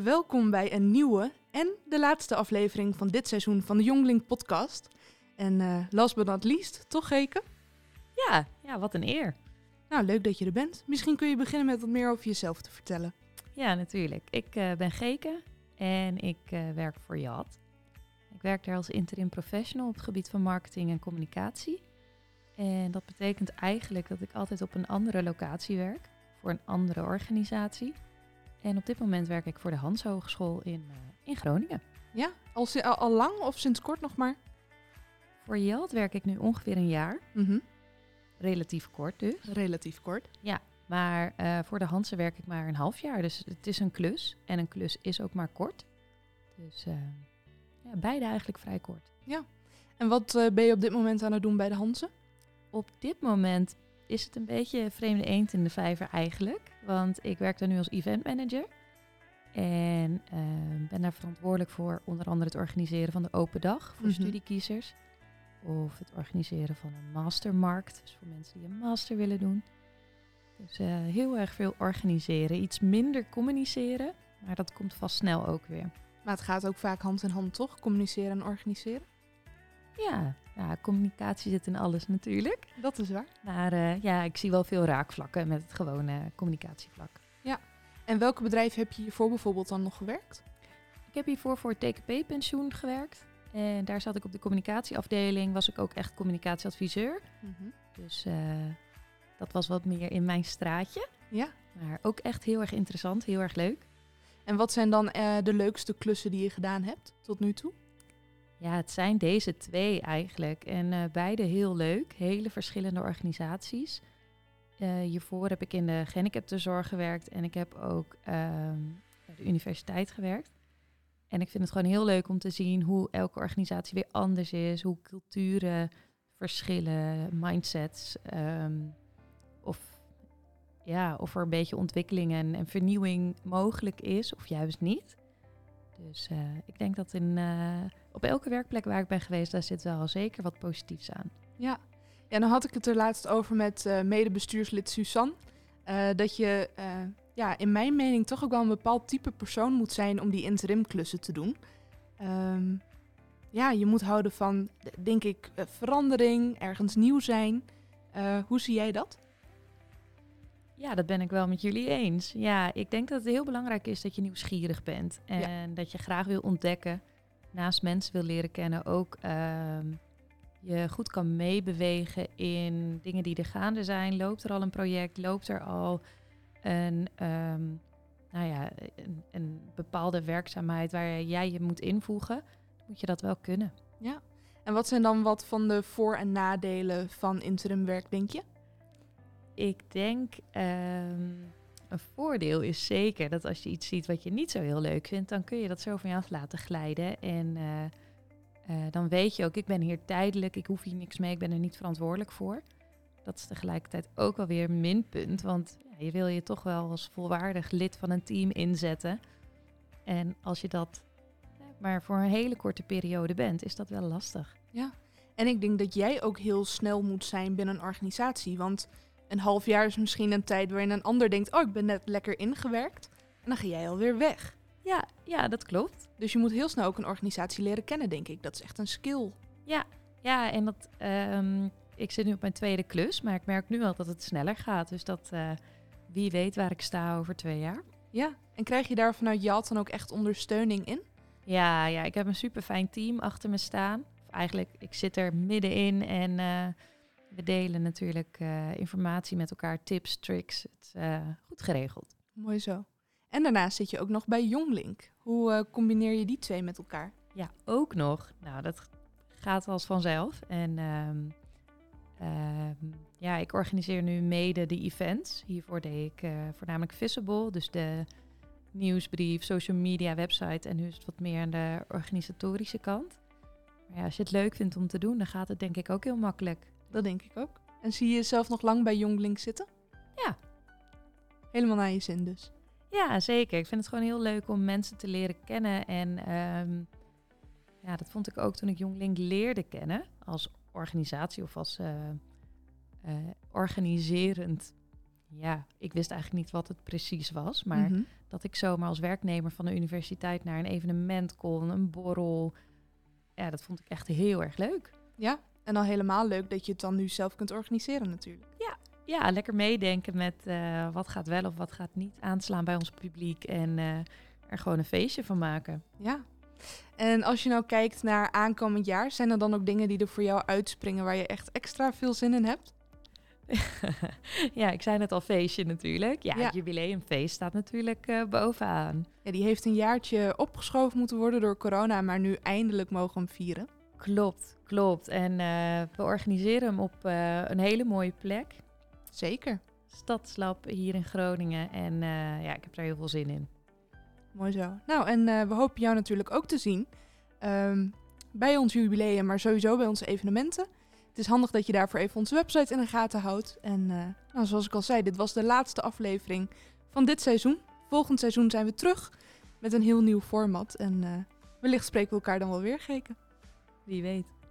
Welkom bij een nieuwe en de laatste aflevering van dit seizoen van de Jongling Podcast. En eh, last but not least, toch Geke? Ja, ja, wat een eer. Nou, leuk dat je er bent. Misschien kun je beginnen met wat meer over jezelf te vertellen. Ja, natuurlijk. Ik eh, ben Geke en ik eh, werk voor JAT. Ik werk daar als interim professional op het gebied van marketing en communicatie. En dat betekent eigenlijk dat ik altijd op een andere locatie werk, voor een andere organisatie. En op dit moment werk ik voor de Hans Hogeschool in, eh, in Groningen. Ja, al, si- al, al lang of sinds kort nog maar? Voor JAT werk ik nu ongeveer een jaar, Mhm. relatief kort dus. Relatief kort. Maar eh, voor de Hansen werk ik maar een half jaar. Dus het is een klus. En een klus is ook maar kort. Dus eh, ja, beide eigenlijk vrij kort. En wat ben je op dit moment aan het doen bij de Hansen? Op dit moment is het een beetje vreemde eend in de vijver eigenlijk. Want ik werk daar nu als event manager. En eh, ben daar verantwoordelijk voor onder andere het organiseren van de open dag voor Mhm. studiekiezers. Of het organiseren van een mastermarkt. Dus voor mensen die een master willen doen. Dus eh, heel erg veel organiseren. Iets minder communiceren. Maar dat komt vast snel ook weer. Maar het gaat ook vaak hand in hand, toch? Communiceren en organiseren. Ja, ja communicatie zit in alles natuurlijk. Dat is waar. Maar eh, ja, ik zie wel veel raakvlakken met het gewone communicatievlak. En welke bedrijven heb je hiervoor bijvoorbeeld dan nog gewerkt? Ik heb hiervoor voor het TKP-pensioen gewerkt. En daar zat ik op de communicatieafdeling. Was ik ook echt communicatieadviseur. Dus eh, dat was wat meer in mijn straatje. Ja. Maar ook echt heel erg interessant, heel erg leuk. En wat zijn dan eh, de leukste klussen die je gedaan hebt tot nu toe? Ja, het zijn deze twee eigenlijk. En eh, beide heel leuk. Hele verschillende organisaties. Eh, hiervoor heb ik in de gehandicaptenzorg gewerkt. En ik heb ook ehm, bij de universiteit gewerkt. En ik vind het gewoon heel leuk om te zien hoe elke organisatie weer anders is. Hoe culturen verschillen, mindsets. ehm, of, ja, of er een beetje ontwikkeling en, en vernieuwing mogelijk is of juist niet. Dus eh, ik denk dat in, eh, op elke werkplek waar ik ben geweest, daar zit wel zeker wat positiefs aan. Ja. ja, dan had ik het er laatst over met eh medebestuurslid Suzanne. dat je, ja, in mijn mening toch ook wel een bepaald type persoon moet zijn om die interimklussen te doen. Ehm, ja, je moet houden van, denk ik, verandering, ergens nieuw zijn. Hoe zie jij dat? Ja, dat ben ik wel met jullie eens. Ja, ik denk dat het heel belangrijk is dat je nieuwsgierig bent. En dat je graag wil ontdekken, naast mensen wil leren kennen, ook ehm, je goed kan meebewegen in dingen die er gaande zijn. Loopt er al een project? Loopt er al een, ehm, nou ja, een, een bepaalde werkzaamheid waar jij je moet invoegen? Dan moet je dat wel kunnen. Ja. En wat zijn dan wat van de voor- en nadelen van interimwerk, denk je? Ik denk ehm, een voordeel is zeker dat als je iets ziet wat je niet zo heel leuk vindt, dan kun je dat zo van je af laten glijden. En eh, eh, dan weet je ook, ik ben hier tijdelijk, ik hoef hier niks mee, ik ben er niet verantwoordelijk voor. Dat is tegelijkertijd ook wel weer een minpunt, want je wil je toch wel als volwaardig lid van een team inzetten. En als je dat eh, maar voor een hele korte periode bent, is dat wel lastig. Ja. En ik denk dat jij ook heel snel moet zijn binnen een organisatie. Want een half jaar is misschien een tijd waarin een ander denkt: Oh, ik ben net lekker ingewerkt. En dan ga jij alweer weg. Ja, ja, dat klopt. Dus je moet heel snel ook een organisatie leren kennen, denk ik. Dat is echt een skill. Ja, en dat, ehm, ik zit nu op mijn tweede klus, maar ik merk nu al dat het sneller gaat. Dus dat eh, wie weet waar ik sta over twee jaar. Ja. En krijg je daar vanuit JAT dan ook echt ondersteuning in? Ja, ja, ik heb een super fijn team achter me staan. Of eigenlijk, ik zit er middenin en eh, we delen natuurlijk eh, informatie met elkaar, tips, tricks. Het is eh, goed geregeld. Mooi zo. En daarnaast zit je ook nog bij Jonglink. Hoe eh, combineer je die twee met elkaar? Ja, ook nog. Nou, dat gaat als vanzelf. En ehm, ehm, ja, ik organiseer nu mede de events. Hiervoor deed ik voornamelijk Visible, dus de nieuwsbrief, social media, website. En nu is het wat meer aan de organisatorische kant. Maar ja, als je het leuk vindt om te doen, dan gaat het denk ik ook heel makkelijk. Dat denk ik ook. En zie je jezelf nog lang bij Jonglink zitten? Ja. Helemaal naar je zin dus. Ja, zeker. Ik vind het gewoon heel leuk om mensen te leren kennen. En ehm, ja, dat vond ik ook toen ik Jonglink leerde kennen als organisatie of als eh, eh, organiserend ja, ik wist eigenlijk niet wat het precies was. Maar Mhm. dat ik zomaar als werknemer van de universiteit naar een evenement kon, een borrel. Ja, dat vond ik echt heel erg leuk. Ja, en al helemaal leuk dat je het dan nu zelf kunt organiseren natuurlijk. Ja, lekker meedenken met eh, wat gaat wel of wat gaat niet aanslaan bij ons publiek. En eh, er gewoon een feestje van maken. Ja. En als je nou kijkt naar aankomend jaar, zijn er dan ook dingen die er voor jou uitspringen waar je echt extra veel zin in hebt? ja, ik zei net al feestje natuurlijk. Ja, Ja. het jubileumfeest staat natuurlijk eh, bovenaan. Ja, die heeft een jaartje opgeschoven moeten worden door corona, maar nu eindelijk mogen we hem vieren. Klopt, klopt. En eh, we organiseren hem op eh, een hele mooie plek. Zeker. Stadslab hier in Groningen. En eh, ja, ik heb daar heel veel zin in. Mooi zo. Nou, en we hopen jou natuurlijk ook te zien ehm, bij ons jubileum, maar sowieso bij onze evenementen. Het is handig dat je daarvoor even onze website in de gaten houdt. En nou, zoals ik al zei, dit was de laatste aflevering van dit seizoen. Volgend seizoen zijn we terug met een heel nieuw format. En wellicht spreken we elkaar dan wel weer, Geken. Wie weet.